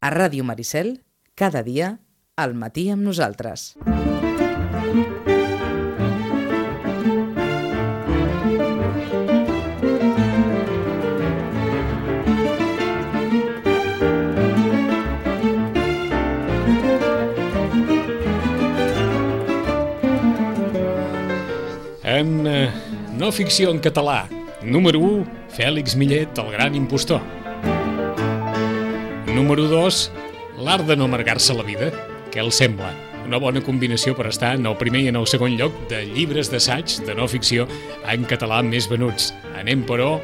A Ràdio Maricel, cada dia, al matí amb nosaltres. En eh, no ficció en català, número 1, Fèlix Millet, el gran impostor. Número 2, l'art de no amargar-se la vida. Què els sembla? Una bona combinació per estar en el primer i en el segon lloc de llibres d'assaig de no ficció en català més venuts. Anem, però,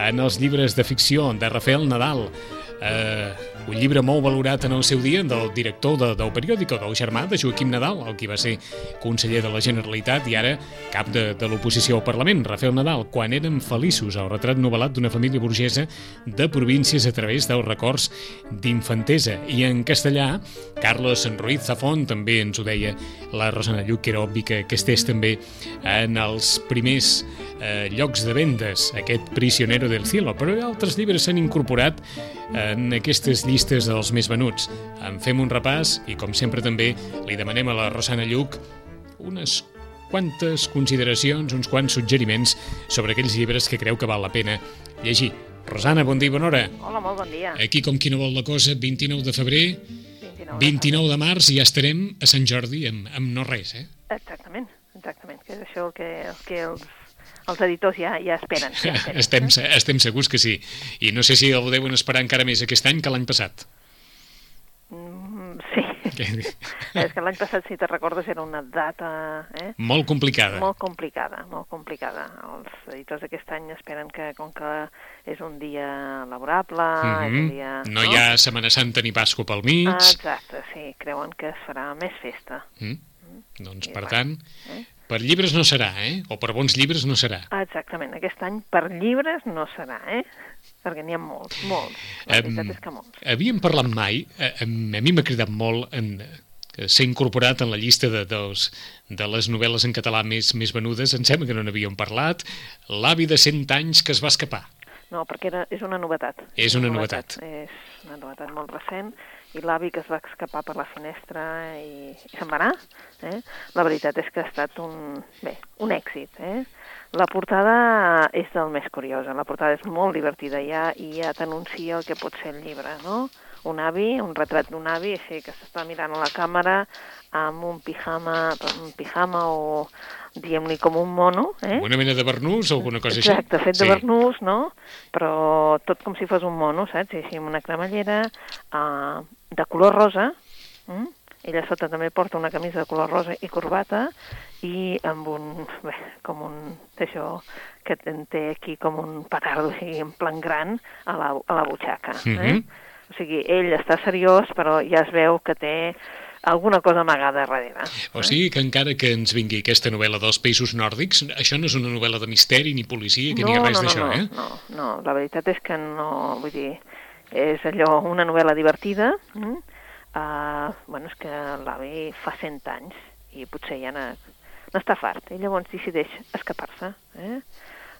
en els llibres de ficció de Rafael Nadal. Eh, un llibre molt valorat en el seu dia del director de, del periòdic, del germà de Joaquim Nadal, el qui va ser conseller de la Generalitat i ara cap de, de l'oposició al Parlament, Rafael Nadal, quan eren feliços, el retrat novel·lat d'una família burgesa de províncies a través dels records d'infantesa. I en castellà, Carlos Ruiz Zafón també ens ho deia la Rosana Lluc, que era obvi que, que estés també en els primers eh, llocs de vendes, aquest Prisionero del Cielo, però altres llibres s'han incorporat en aquestes llistes dels més venuts. En fem un repàs i, com sempre també, li demanem a la Rosana Lluc unes quantes consideracions, uns quants suggeriments sobre aquells llibres que creu que val la pena llegir. Rosana, bon dia i bona hora. Hola, molt bon dia. Aquí, com qui no vol la cosa, 29 de febrer, 29. 29 de març i ja estarem a Sant Jordi amb, amb no res, eh? Exactament, exactament, que és això el que, el que els, els editors ja, ja esperen. Ja esperen Estem, estem segurs que sí. I no sé si el deuen esperar encara més aquest any que l'any passat. Mm, sí, és que l'any passat, si te recordes, era una data eh? Molt complicada. molt complicada, molt complicada. Els editors d'aquest any esperen que, com que és un dia laborable, és un Mhm. dia... No hi ha Setmana Santa ni Pasqua pel mig. Ah, exacte, sí, creuen que es farà més festa. Mm? Doncs, I per tant, Eh? Per llibres no serà, eh? O per bons llibres no serà. Exactament, aquest any per llibres no serà, eh? Perquè n'hi ha molts, molts. La Em, veritat és que molts. Havíem parlat mai, a, a mi m'ha cridat molt en, que s'ha incorporat en la llista de, dels, de les novel·les en català més, més venudes, em sembla que no n'havíem parlat, L'avi de 100 anys que es va escapar. No, perquè era, és una novetat. És una novetat. És una novetat molt recent i l'avi que es va escapar per la finestra i, i se'n va anar. Eh? La veritat és que ha estat un, bé, un èxit. Eh? La portada és del més curiosa, la portada és molt divertida ja i ja t'anuncia el que pot ser el llibre, no? Un avi, un retrat d'un avi, així que s'està mirant a la càmera amb un pijama, un pijama o diguem-li com un mono, eh? Una mena de barnús o alguna cosa Exacte, així? fet de barnús, no? Però tot com si fos un mono, saps? I així amb una cremallera uh, de color rosa. Mm? Ella sota també porta una camisa de color rosa i corbata i amb un, bé, com un, d'això, que té aquí com un petardo així en plan gran a la, a la butxaca. Eh? Mhm. O sigui, ell està seriós, però ja es veu que té alguna cosa amagada darrere. O sigui que encara que ens vingui aquesta novel·la dels països nòrdics, això no és una novel·la de misteri ni policia, que no, ni res no, no, d'això, no, eh? No, no, la veritat és que no, vull dir, és allò, una novel·la divertida, mm? uh, bueno, és que l'avi fa 100 anys i potser ja n'està fart, i llavors decideix escapar-se, eh?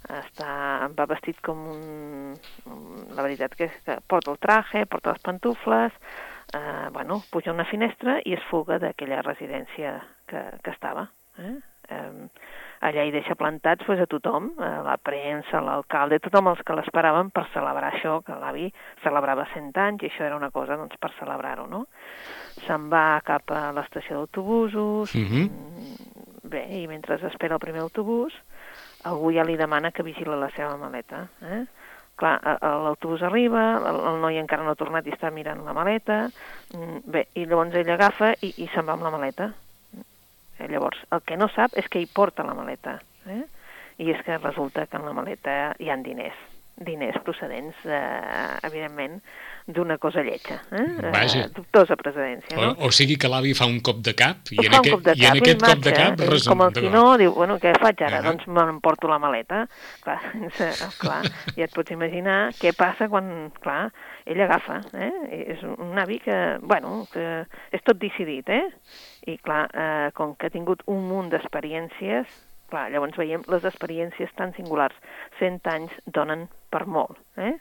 Està, va vestit com un... La veritat que que porta el traje, porta les pantufles, eh, bueno, puja una finestra i es fuga d'aquella residència que, que estava. Eh? Eh, allà hi deixa plantats pues, a tothom, a la premsa, l'alcalde, tothom els que l'esperaven per celebrar això, que l'avi celebrava 100 anys i això era una cosa doncs, per celebrar-ho, no? Se'n va cap a l'estació d'autobusos, Mhm. mm, bé, i mentre espera el primer autobús, algú ja li demana que vigila la seva maleta, eh? Clar, a- a- l'autobús arriba, el, el noi encara no ha tornat i està mirant la maleta, mm, bé, i llavors ell agafa i, i se'n va amb la maleta. Eh, llavors, el que no sap és que hi porta la maleta, eh? i és que resulta que en la maleta hi han diners, diners procedents, eh, evidentment, d'una cosa lletja, eh? Vaja. Eh, dubtosa procedència, no? O, o sigui que l'avi fa un cop de cap i en, Fa aquest, cop de i en cap aquest cop de cap eh? resum... Com el d'acord. Quino diu, bueno, què faig ara? Ah. Doncs m'emporto la maleta. Clar, clar, ja et pots imaginar què passa quan, clar, ell agafa, eh? És un avi que, bueno, que és tot decidit, eh? I clar, eh, com que ha tingut un munt d'experiències, clar, llavors veiem les experiències tan singulars. 100 anys donen per molt, eh?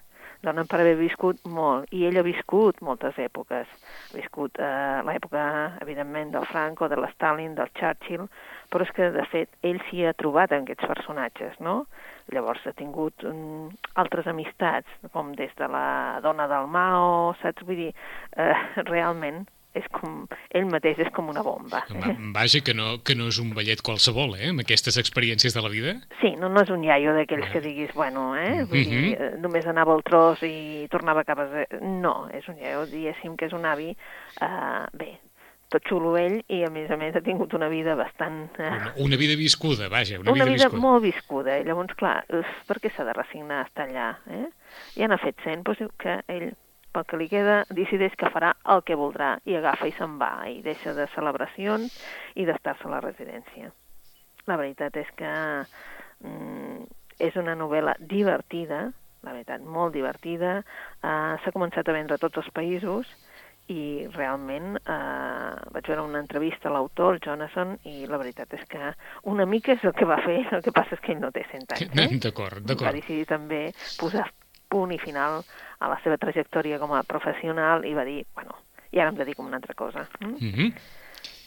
Donen per haver viscut molt, i ell ha viscut moltes èpoques. Ha viscut eh, l'època, evidentment, del Franco, de l'Stalin, del Churchill, però és que, de fet, ell s'hi ha trobat en aquests personatges, no? Llavors ha tingut um, altres amistats, com des de la dona del Mao, saps? Vull dir, eh, realment és com, ell mateix és com una bomba. Va, vaja, que no, que no és un ballet qualsevol, eh, amb aquestes experiències de la vida. Sí, no, no és un iaio d'aquells que diguis, bueno, eh, vull uh -huh. dir, mhm. només anava al tros i tornava cap a... No, és un iaio, diguéssim que és un avi, eh, bé, tot xulo ell i a més a més ha tingut una vida bastant... Eh... Una, una vida viscuda, vaja, una, una vida, vida viscuda. molt viscuda. I llavors, clar, uf, per què s'ha de resignar a estar allà? Eh? Ja n'ha fet 100, doncs que ell pel que li queda, decideix que farà el que voldrà i agafa i se'n va i deixa de celebracions i d'estar-se a la residència. La veritat és que mm, és una novel·la divertida, la veritat, molt divertida, uh, s'ha començat a vendre a tots els països i realment eh, vaig veure una entrevista a l'autor, el Jonathan, i la veritat és que una mica és el que va fer, el que passa és que ell no té 100 anys. Eh? D'acord, d'acord. Va decidir també posar punt i final a la seva trajectòria com a professional i va dir, bueno, i ara em dedico a una altra cosa. Mm? Mm -hmm.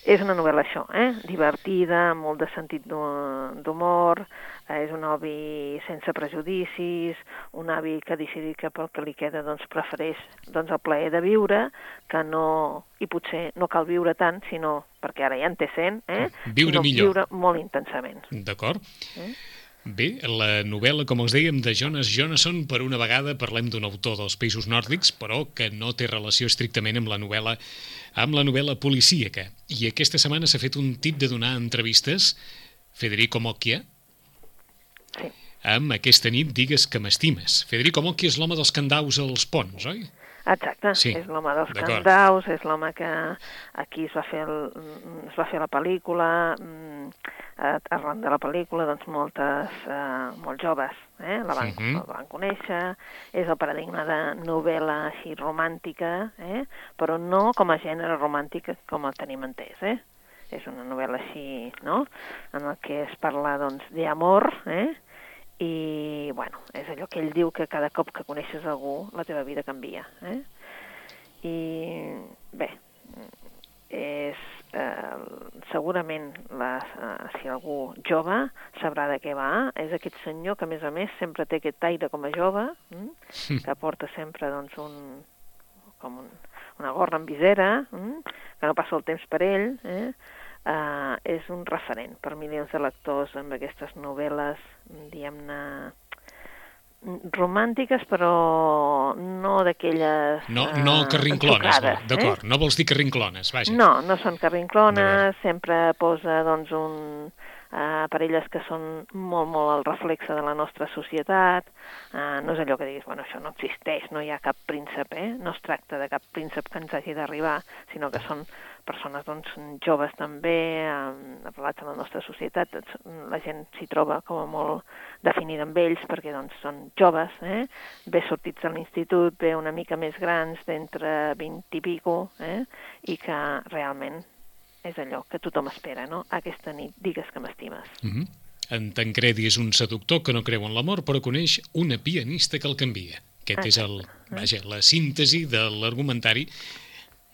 És una novel·la això, eh? divertida, molt de sentit d'humor, eh, és un avi sense prejudicis, un avi que ha decidit que pel que li queda doncs, prefereix doncs, el plaer de viure, que no, i potser no cal viure tant, sinó, perquè ara ja en té 100, eh? viure sinó millor. viure molt intensament. D'acord. Eh? Bé, la novel·la, com els dèiem, de Jonas Jonasson, per una vegada parlem d'un autor dels països nòrdics, però que no té relació estrictament amb la novel·la amb la novel·la policíaca. I aquesta setmana s'ha fet un tip de donar entrevistes, Federico Mocchia, sí. amb aquesta nit digues que m'estimes. Federico Mocchia és l'home dels candaus als ponts, oi? Exacte, sí, és l'home dels candaus, és l'home que aquí es va fer, el, es va fer la pel·lícula, mm, arran de la pel·lícula, doncs moltes, eh, molt joves eh, la, van, uh -huh. la van conèixer, és el paradigma de novel·la així romàntica, eh, però no com a gènere romàntic com el tenim entès, eh? És una novel·la així, no?, en el que es parla, doncs, d'amor, eh?, i, bueno, és allò que ell diu que cada cop que coneixes algú la teva vida canvia. Eh? I, bé, és eh, segurament la, eh, si algú jove sabrà de què va, és aquest senyor que a més a més sempre té aquest aire com a jove, mm? que porta sempre doncs, un, com un, una gorra amb visera, mm? que no passa el temps per ell, eh? Eh, és un referent per milions de lectors amb aquestes novel·les, diguem-ne, romàntiques, però no d'aquelles... No, no eh, carrinclones, no, d'acord. Eh? No vols dir carrinclones, vaja. No, no són carrinclones, sempre posa doncs, un, eh, parelles que són molt, molt el reflexe de la nostra societat. Eh, no és allò que diguis, bueno, això no existeix, no hi ha cap príncep, eh? no es tracta de cap príncep que ens hagi d'arribar, sinó que són persones doncs, joves també, eh, relats en la nostra societat, la gent s'hi troba com a molt definida amb ells perquè doncs, són joves, eh? bé sortits de l'institut, bé una mica més grans, d'entre 20 i pico, eh? i que realment és allò que tothom espera, no? Aquesta nit digues que m'estimes. Mm -hmm. En Tancredi és un seductor que no creu en l'amor, però coneix una pianista que el canvia. Aquest ah, és el, vaja, la síntesi de l'argumentari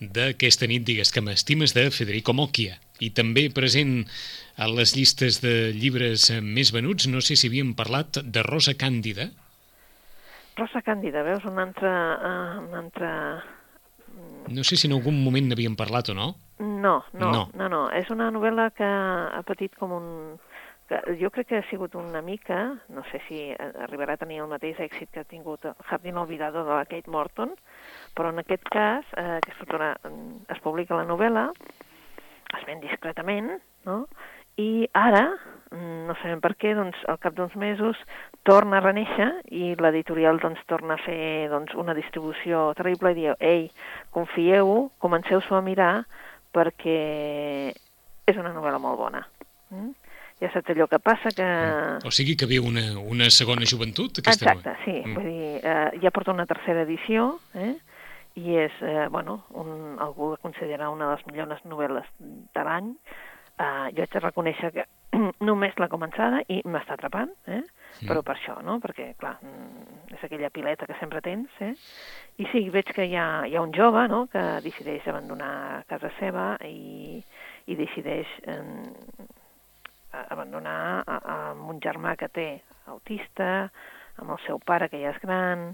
d'aquesta nit, digues que m'estimes, de Federico Mocchia. I també present a les llistes de llibres més venuts, no sé si havíem parlat de Rosa Càndida. Rosa Càndida, veus, un altre... Uh, un altre... No sé si en algun moment n'havíem parlat o no. No, no, no, no, no. És una novel·la que ha patit com un... Que jo crec que ha sigut una mica, no sé si arribarà a tenir el mateix èxit que ha tingut Jardín Olvidado de la Kate Morton, però en aquest cas, eh, aquesta autora mm, es publica la novel·la, es ven discretament, no? i ara, mm, no sabem per què, doncs, al cap d'uns mesos torna a reneixer i l'editorial doncs, torna a fer doncs, una distribució terrible i diu, ei, confieu, comenceu-s'ho a mirar perquè és una novel·la molt bona. Mm? Ja saps allò que passa que... O sigui que viu una, una segona joventut, aquesta Exacte, sí. Mm. Vull dir, eh, ja porta una tercera edició, eh? I és, eh, bueno, un, algú que considera una de les millors novel·les de l'any. Eh, jo haig de reconèixer que només l'ha començada i m'està atrapant, eh? però per això, no? Perquè, clar, mm, és aquella pileta que sempre tens, eh? I sí, veig que hi ha, hi ha un jove, no?, que decideix abandonar casa seva i, i decideix eh, abandonar a, a, amb un germà que té autista, amb el seu pare, que ja és gran,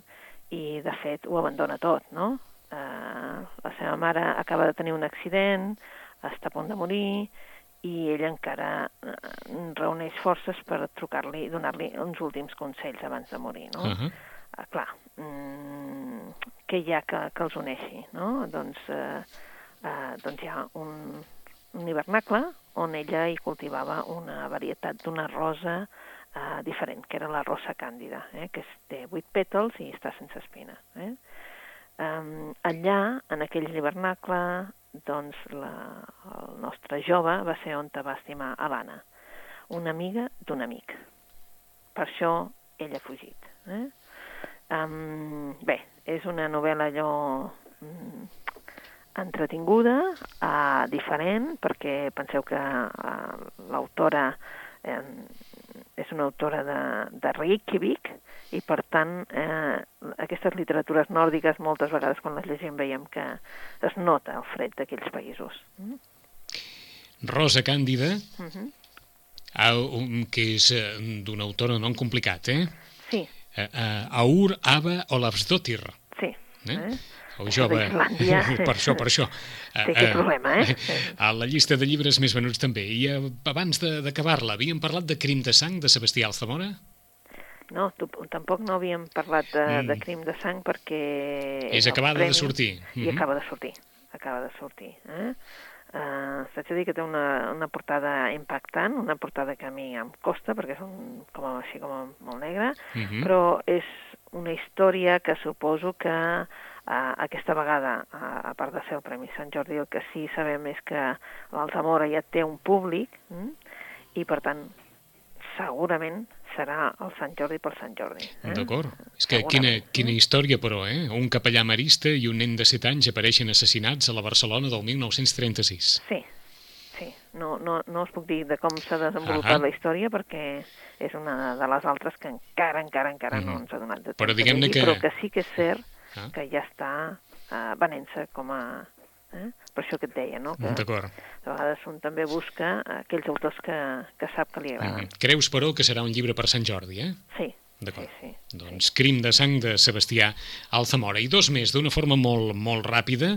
i, de fet, ho abandona tot, no? Eh, la seva mare acaba de tenir un accident, està a punt de morir, i ell encara eh, reuneix forces per trucar-li donar-li uns últims consells abans de morir, no? Uh -huh. eh, clar, mm, què hi ha que, que els uneixi, no? Doncs, eh, eh, doncs hi ha un, un hivernacle on ella hi cultivava una varietat d'una rosa eh, diferent, que era la rosa càndida, eh, que té vuit pètals i està sense espina. Eh? Um, allà, en aquell hivernacle, doncs la, el nostre jove va ser on va estimar a l'Anna, una amiga d'un amic. Per això ell ha fugit. Eh? Um, bé, és una novel·la allò um, entretinguda, uh, diferent, perquè penseu que uh, l'autora eh, és una autora de, de Reykjavik i, per tant, eh, aquestes literatures nòrdiques moltes vegades quan les llegim veiem que es nota el fred d'aquells països. Mm? Rosa Càndida, uh -huh. uh, que és uh, d'un autor nom complicat, eh? Sí. Uh, Aur Ava Olavsdottir. Sí. Eh? eh? el jove... per això, per això. Té aquest problema, eh? A la llista de llibres més venuts també. I abans d'acabar-la, havíem parlat de Crim de sang, de Sebastià Alzamora? No, tu, tampoc no havíem parlat de, mm. de Crim de sang perquè... És acabada premi, de sortir. I mm -hmm. acaba de sortir, acaba de sortir. Eh? Uh, S'haig de dir que té una, una portada impactant, una portada que a mi em costa perquè és un, com a, així com molt negra, mm -hmm. però és una història que suposo que Uh, aquesta vegada, uh, a part de ser el Premi Sant Jordi, el que sí sabem és que l'Altamora ja té un públic mm? i, per tant, segurament serà el Sant Jordi pel Sant Jordi. Eh? D'acord. És que quina, quina història, però, eh? Un capellà marista i un nen de 7 anys apareixen assassinats a la Barcelona del 1936. Sí, sí. No, no, no us puc dir de com s'ha desenvolupat uh -huh. la història perquè és una de les altres que encara, encara, encara -huh. no ens ha donat de Però diguem-ne que... Però que sí que és cert ah. que ja està uh, venent-se com a... Eh? Per això que et deia, no? Que. A vegades un també busca aquells autors que, que sap que li agraden. Mm. Creus, però, que serà un llibre per Sant Jordi, eh? Sí, D'acord. Sí, sí, doncs sí. Crim de sang de Sebastià Alzamora. I dos més, d'una forma molt, molt ràpida,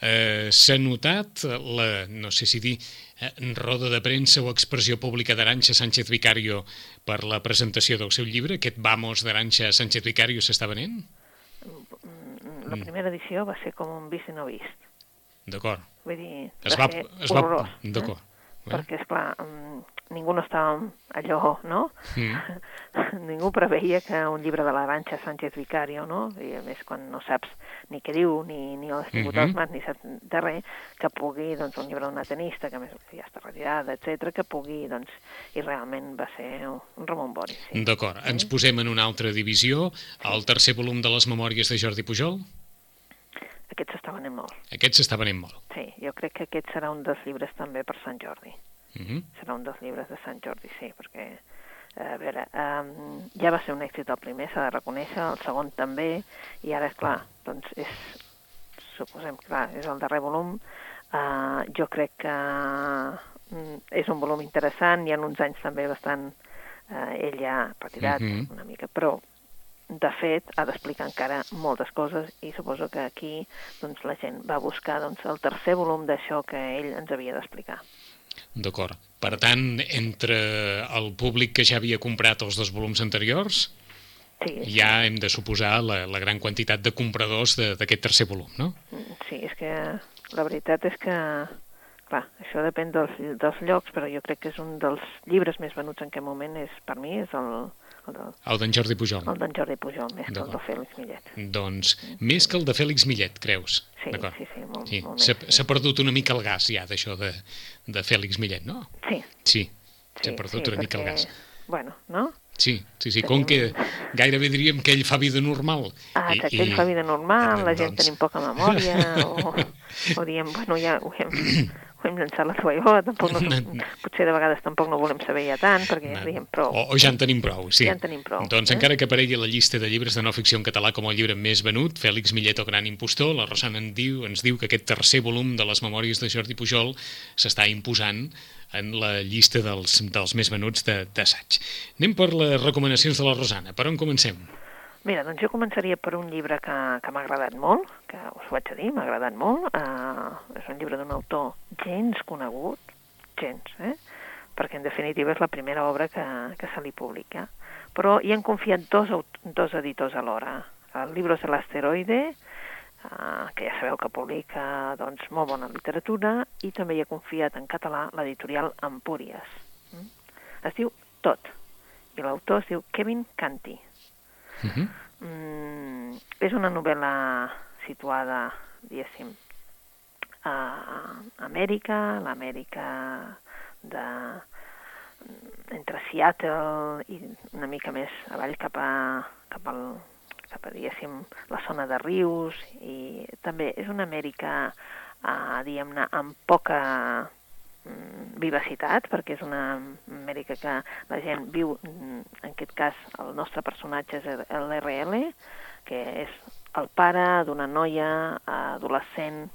eh, s'ha notat la, no sé si dir, eh, roda de premsa o expressió pública d'Aranxa Sánchez Vicario per la presentació del seu llibre? Aquest Vamos d'Aranxa Sánchez Vicario s'està venent? la mm. primera edició va ser com un vist i no vist. D'acord. Vull dir, es va, ser es va... horrorós. D'acord. Eh? Perquè, esclar, ningú no estava allò, no? Mm. ningú preveia que un llibre de l'Aranxa Sánchez Vicario, no? I a més, quan no saps ni què diu, ni, ni l'has tingut mm -hmm. als mans, ni saps de res, que pugui, doncs, un llibre d'una tenista, que més ja està retirada, etc que pugui, doncs, i realment va ser un Ramon Boris. Sí. D'acord. Sí? Ens posem en una altra divisió, el tercer volum de les memòries de Jordi Pujol? Aquest s'està venent molt. Aquest s'està venent molt. Sí, jo crec que aquest serà un dels llibres també per Sant Jordi. Uh mhm. -huh. Serà un dels llibres de Sant Jordi, sí, perquè, a veure, um, ja va ser un èxit el primer, s'ha de reconèixer, el segon també, i ara, és clar, doncs és, suposem, clar, és el darrer volum, uh, jo crec que uh, és un volum interessant, hi ha uns anys també bastant, uh, ell ja retirat uh mhm. -huh. una mica, però de fet, ha d'explicar encara moltes coses i suposo que aquí doncs, la gent va buscar doncs, el tercer volum d'això que ell ens havia d'explicar. D'acord. Per tant, entre el públic que ja havia comprat els dos volums anteriors, sí, ja hem de suposar la, la gran quantitat de compradors d'aquest tercer volum, no? Sí, és que la veritat és que, clar, això depèn dels, dels llocs, però jo crec que és un dels llibres més venuts en aquest moment, és per mi, és el, el d'en Jordi Pujol. El d'en Jordi Pujol, més que el de Fèlix Millet. Doncs, més que el de Fèlix Millet, creus? Sí, sí, sí, molt, sí. molt més. S'ha perdut una mica el gas ja d'això de, de Fèlix Millet, no? Sí. Sí, s'ha sí, perdut sí, una mica el gas. Bueno, no? Sí, sí, sí, com que gairebé diríem que ell fa vida normal. Ah, que I, ell fa vida normal, la gent doncs... tenim poca memòria, o, o diem, bueno, ja ho hem, hem llançat la tovallola, tampoc no, potser de vegades tampoc no volem saber ja tant, perquè no. diem prou. O, o ja en tenim prou, sí. Ja en tenim prou. Doncs eh? encara que aparegui la llista de llibres de no ficció en català com el llibre més venut, Fèlix Millet o Gran Impostor, la Rosana en diu, ens diu que aquest tercer volum de les memòries de Jordi Pujol s'està imposant en la llista dels, dels més venuts d'assaig. Anem per les recomanacions de la Rosana. Per on comencem? Mira, doncs jo començaria per un llibre que, que m'ha agradat molt, que us ho vaig a dir, m'ha agradat molt. Uh, és un llibre d'un autor gens conegut, gens, eh? perquè en definitiva és la primera obra que, que se li publica. Però hi han confiat dos, dos editors alhora. El Libros de l'Asteroide, uh, que ja sabeu que publica doncs, molt bona literatura, i també hi ha confiat en català l'editorial Empúries. Mm? Es diu Tot, i l'autor es diu Kevin Canty. -huh. mm, és una novel·la situada, diguéssim, a Amèrica, l'Amèrica de entre Seattle i una mica més avall cap a, cap al, cap a, diguéssim, la zona de rius i també és una Amèrica, eh, diguem-ne, amb poca vivacitat, perquè és una Amèrica que la gent viu, mm, en aquest cas el nostre personatge és l'RL, que és el pare d'una noia adolescent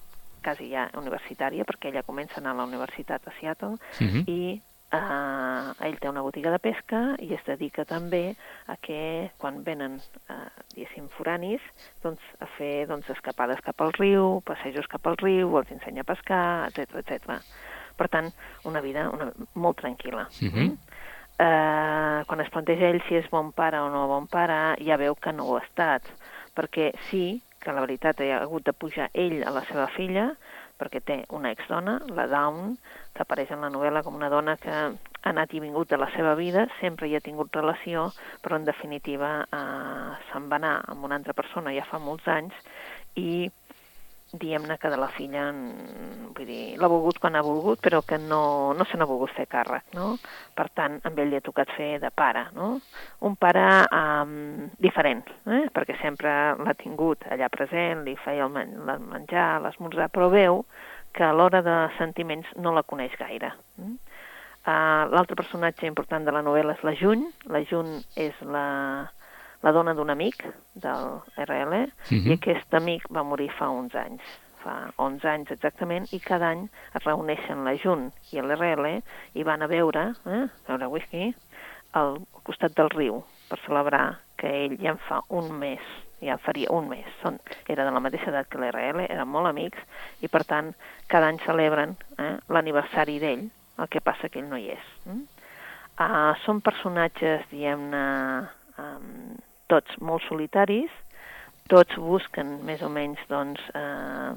quasi ja universitària, perquè ella comença a anar a la universitat a Seattle, uh mhm. -huh. i eh, ell té una botiga de pesca i es dedica també a que quan venen, eh, diguéssim, foranis, doncs, a fer doncs, escapades cap al riu, passejos cap al riu, els ensenya a pescar, etc etc. Per tant, una vida una, molt tranquil·la. -huh. mm? eh, quan es planteja ell si és bon pare o no bon pare, ja veu que no ho ha estat, perquè sí que la veritat ha hagut de pujar ell a la seva filla, perquè té una exdona, la Dawn, que apareix en la novel·la com una dona que ha anat i vingut de la seva vida, sempre hi ha tingut relació, però en definitiva eh, se'n va anar amb una altra persona ja fa molts anys i diem-ne que de la filla, vull dir, l'ha volgut quan ha volgut, però que no, no se n'ha volgut fer càrrec, no? Per tant, amb ell li ha tocat fer de pare, no? Un pare um, diferent, eh? perquè sempre l'ha tingut allà present, li feia el, men menjar, l'esmorzar, però veu que a l'hora de sentiments no la coneix gaire. Eh? Uh, L'altre personatge important de la novel·la és la Juny. La Juny és la, la dona d'un amic del RL, uh -huh. i aquest amic va morir fa uns anys, fa 11 anys exactament, i cada any es reuneixen la Junt i l'RL i van a veure, eh, a veure whisky, al costat del riu, per celebrar que ell ja en fa un mes ja faria un mes. Són, era de la mateixa edat que l'RL, eren molt amics, i per tant, cada any celebren eh, l'aniversari d'ell, el que passa que ell no hi és. Mm? Uh, són personatges, diguem-ne, um, tots molt solitaris, tots busquen més o menys doncs, eh,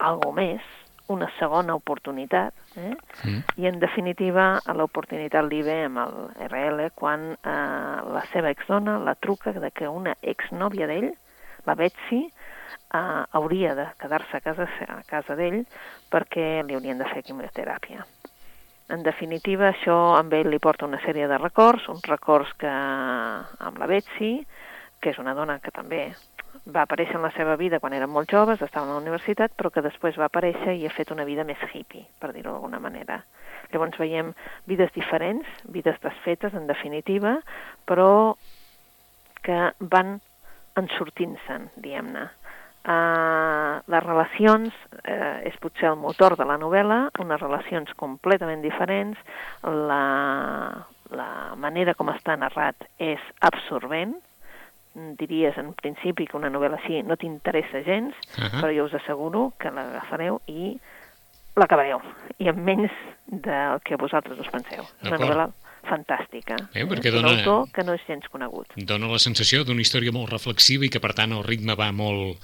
algo més, una segona oportunitat, eh? Mm. i en definitiva l'oportunitat li ve amb el RL quan eh, la seva exdona la truca de que una exnòvia d'ell, la Betsy, eh, hauria de quedar-se a casa, a casa d'ell perquè li haurien de fer quimioteràpia. En definitiva, això amb ell li porta una sèrie de records, uns records que amb la Betsy, que és una dona que també va aparèixer en la seva vida quan eren molt joves, estava a la universitat, però que després va aparèixer i ha fet una vida més hippie, per dir-ho d'alguna manera. Llavors veiem vides diferents, vides desfetes, en definitiva, però que van ensortint-se'n, diguem-ne. Uh, les relacions uh, és potser el motor de la novel·la, unes relacions completament diferents, la, la manera com està narrat és absorbent, diries en principi que una novel·la així no t'interessa gens, uh -huh. però jo us asseguro que l'agafareu i l'acabareu, i amb menys del que vosaltres us penseu. Una novel·la fantàstica. Eh, perquè dona, un autor que no és gens conegut. Dona la sensació d'una història molt reflexiva i que, per tant, el ritme va molt,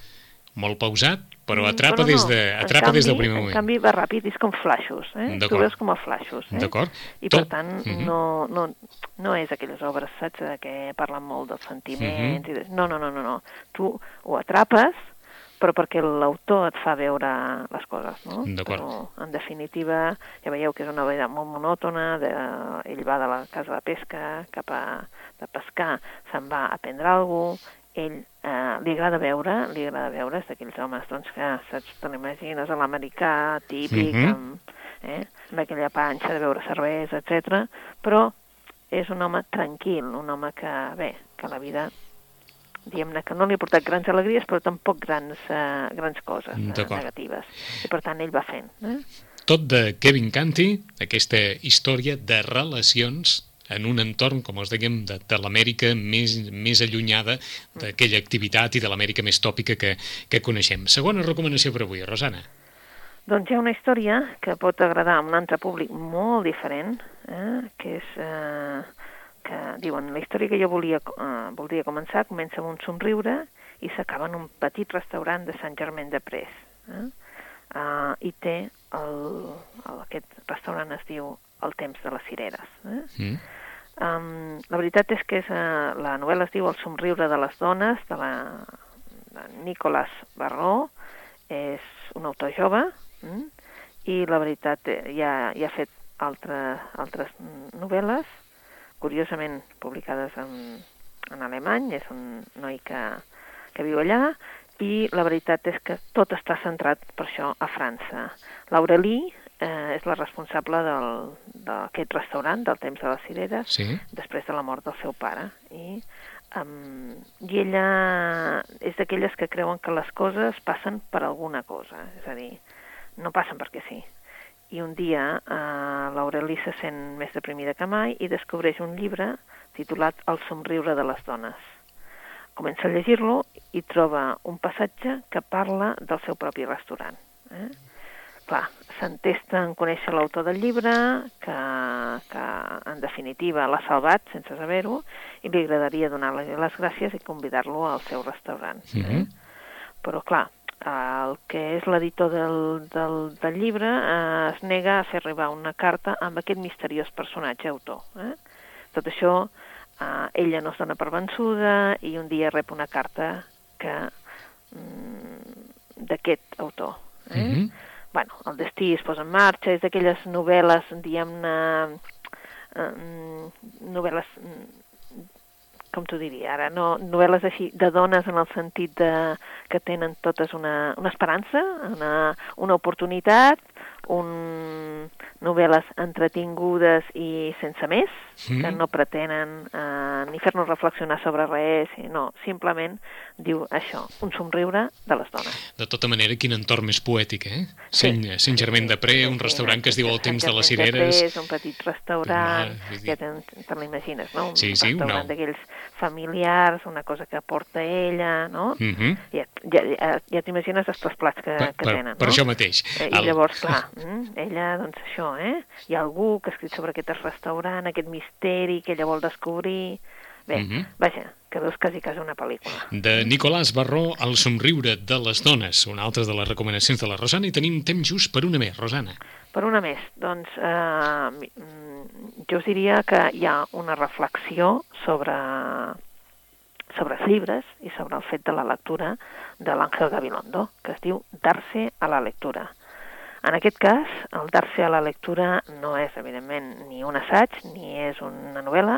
molt pausat, però mm, atrapa, però no. des, de, atrapa canvi, des del primer moment. En canvi va ràpid, és com flaixos, eh? Tu veus com a flaixos. Eh? D'acord. I Tot... per tant mm -hmm. no, no, no és aquelles obres, saps, que parlen molt dels sentiments, mm -hmm. i de... no, no, no, no, no. Tu ho atrapes, però perquè l'autor et fa veure les coses, no? Però, en definitiva, ja veieu que és una vida molt monòtona, de, ell va de la casa de pesca cap a de pescar, se'n va a prendre alguna cosa, ell eh, li agrada veure, li agrada veure, d'aquells homes, doncs, que saps, te l'imagines, l'americà típic, Mhm. amb, eh, amb aquella panxa de beure cervesa, etc. però és un home tranquil, un home que, bé, que la vida diguem-ne que no li ha portat grans alegries, però tampoc grans, eh, grans coses eh, D'acord. negatives. I per tant ell va fent. Eh? Tot de Kevin Canty, aquesta història de relacions en un entorn, com us dèiem, de, de l'Amèrica més, més allunyada d'aquella activitat i de l'Amèrica més tòpica que, que coneixem. Segona recomanació per avui, Rosana. Doncs hi ha una història que pot agradar a un altre públic molt diferent, eh? que és... Eh, que diuen, la història que jo volia, eh, voldria començar comença amb un somriure i s'acaba en un petit restaurant de Sant Germain de Pres. Eh? Uh, I té, el, el, aquest restaurant es diu El temps de les cireres. Eh? Mm. Um, la veritat és que és, uh, la novel·la es diu El somriure de les dones, de la de Nicolas Barró, és un autor jove, mm? i la veritat eh, ja, ja ha fet altre, altres novel·les, curiosament publicades en, en alemany, és un noi que, que viu allà, i la veritat és que tot està centrat per això a França. L'Aurelí eh, és la responsable del- d'aquest restaurant, del Temps de les Cireres, Sí. després de la mort del seu pare. I, um, i ella és d'aquelles que creuen que les coses passen per alguna cosa, és a dir, no passen perquè sí. I un dia uh, l'Aureli se sent més deprimida que mai i descobreix un llibre titulat El somriure de les dones. Comença a llegir-lo i troba un passatge que parla del seu propi restaurant. Eh? Clar, s'entesta en conèixer l'autor del llibre, que, que en definitiva l'ha salvat sense saber-ho, i li agradaria donar-li les gràcies i convidar-lo al seu restaurant. Mhm. Però clar, el que és l'editor del, del, del llibre eh, es nega a fer arribar una carta amb aquest misteriós personatge autor. Eh? Tot això, eh, ella no es dona per vençuda i un dia rep una carta que mm, d'aquest autor. Eh? Mhm. Bueno, el destí es posa en marxa, és d'aquelles novel·les, diguem-ne, eh, novel·les, com t'ho diria ara, no, novel·les així de dones en el sentit de, que tenen totes una, una esperança, una, una oportunitat, un, novel·les entretingudes i sense més, Mm. que no pretenen eh, ni fer-nos reflexionar sobre res, no, simplement diu això, un somriure de les dones. De tota manera, quin entorn més poètic, eh? Sí. Germain de Pre, un restaurant que es diu El temps de les cireres. És un petit restaurant, ja te, te l'imagines, no? Un Sí, sí, restaurant no. d'aquells familiars, una cosa que porta ella, no? Mhm. Ja, ja, ja, ja t'imagines els plats que, Per, que per, tenen, per no? això mateix. Eh, I llavors, clar, mm, ella, doncs això, eh? Hi ha algú que ha escrit sobre aquest restaurant, aquest misteri que ella vol descobrir... Bé, Mhm. vaja, que veus quasi quasi una pel·lícula. De Nicolàs Barró, El somriure de les dones, una altra de les recomanacions de la Rosana, i tenim temps just per una més, Rosana. Per una més, doncs eh, mm, jo us diria que hi ha una reflexió sobre, sobre els llibres i sobre el fet de la lectura de l'Àngel Gabilondo, que es diu Dar-se a la lectura. En aquest cas, el dar-se a la lectura no és, evidentment, ni un assaig, ni és una novel·la,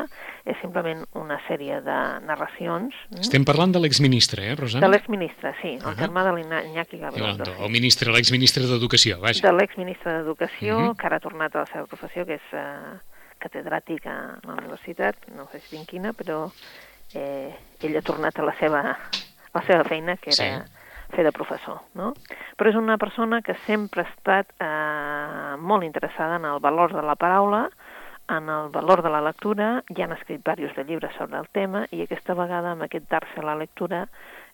és simplement una sèrie de narracions Estem parlant de l'exministre, eh, Rosana? de l'exministre, sí, el Ahà. germà de l'Iñaki Gabilondo. Gabilondo, sí el ministre, l'exministre d'Educació, vaja. de l'exministre d'Educació, Mhm. que ara ha tornat a la seva professió, que és eh, catedràtic a la universitat, no sé si en quina, però eh, ell ha tornat a la seva, a la seva feina, que era Sí. Fer de professor. No? Però és una persona que sempre ha estat eh, molt interessada en el valor de la paraula, en el valor de la lectura, ja han escrit diversos de llibres sobre el tema, i aquesta vegada amb aquest dar-se a la lectura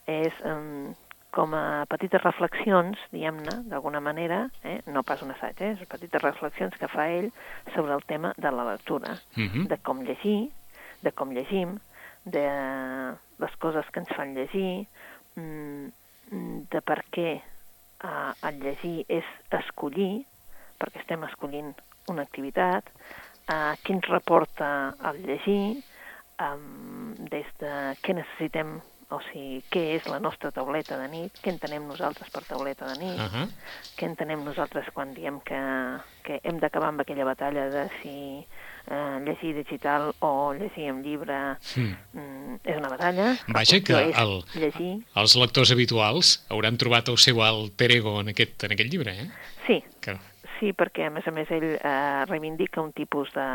és eh, com a petites reflexions, diguem-ne, d'alguna manera, eh? no pas un assaig, eh? és petites reflexions que fa ell sobre el tema de la lectura, Mhm. de com llegir, de com llegim, de les coses que ens fan llegir, mm, de per què eh, el llegir és escollir, perquè estem escollint una activitat, eh, què ens reporta el llegir, um, des de què necessitem o sigui, què és la nostra tauleta de nit, què entenem nosaltres per tauleta de nit, Uh -huh. què entenem nosaltres quan diem que, que hem d'acabar amb aquella batalla de si eh, llegir digital o llegir en llibre Mm. mm, és una batalla. La Vaja, que el- Llegir, Els lectors habituals hauran trobat el seu alter ego en aquest, en aquest llibre, eh? sí, Que... Sí, perquè a més a més ell eh, reivindica un tipus de,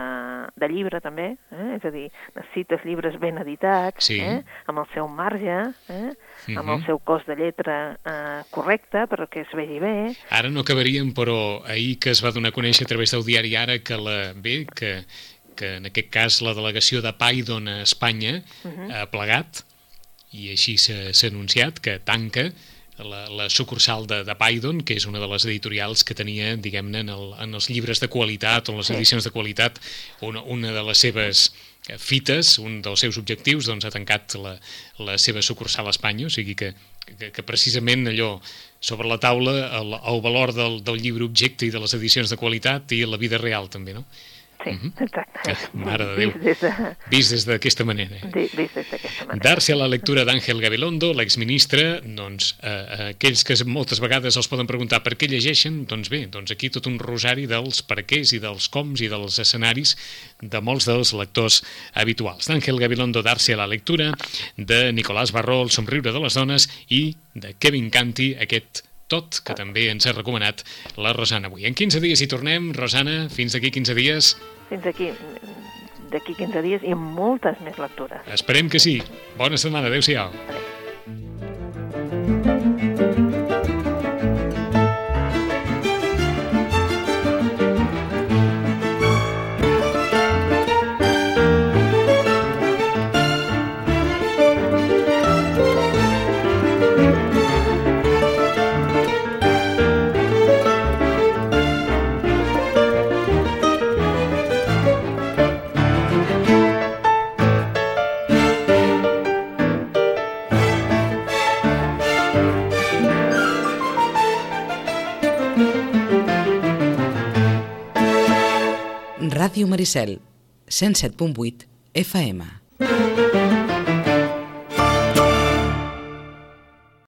de llibre també, eh? és a dir, necessites llibres ben editats, Sí. eh? amb el seu marge, eh? amb Mhm. el seu cos de lletra eh, correcte perquè es vegi bé. Ara no acabaríem, però ahir que es va donar a conèixer a través del diari Ara que la, bé, que, que en aquest cas la delegació de Paidon a Espanya ha plegat i així s'ha s'ha anunciat que tanca la, la sucursal de, de Paidon, que és una de les editorials que tenia, diguem-ne, en, el, en els llibres de qualitat o en les edicions de qualitat, una, una de les seves eh, fites, un dels seus objectius, doncs ha tancat la, la seva sucursal a Espanya, o sigui que, que, que precisament allò sobre la taula el, el valor del, del llibre objecte i de les edicions de qualitat i la vida real també, no? Sí, Mhm. exacte. Que- mare de Déu. Vist des de- d'aquesta manera. Eh? vist des d'aquesta manera. Dar-se a la lectura d'Àngel Gabilondo, l'exministre, doncs, eh, aquells que moltes vegades els poden preguntar per què llegeixen, doncs bé, doncs aquí tot un rosari dels per quès i dels coms i dels escenaris de molts dels lectors habituals. D'Àngel Gabilondo, Dar-se a la lectura, de Nicolás Barró, El somriure de les dones, i de Kevin Canti, aquest tot, que també ens ha recomanat la Rosana avui. En 15 dies hi tornem, Rosana, fins d'aquí 15 dies. Fins aquí, d'aquí 15 dies i amb moltes més lectures. Esperem que sí. Bona setmana, adeu-siau. Ràdio Maricel, 107.8 FM.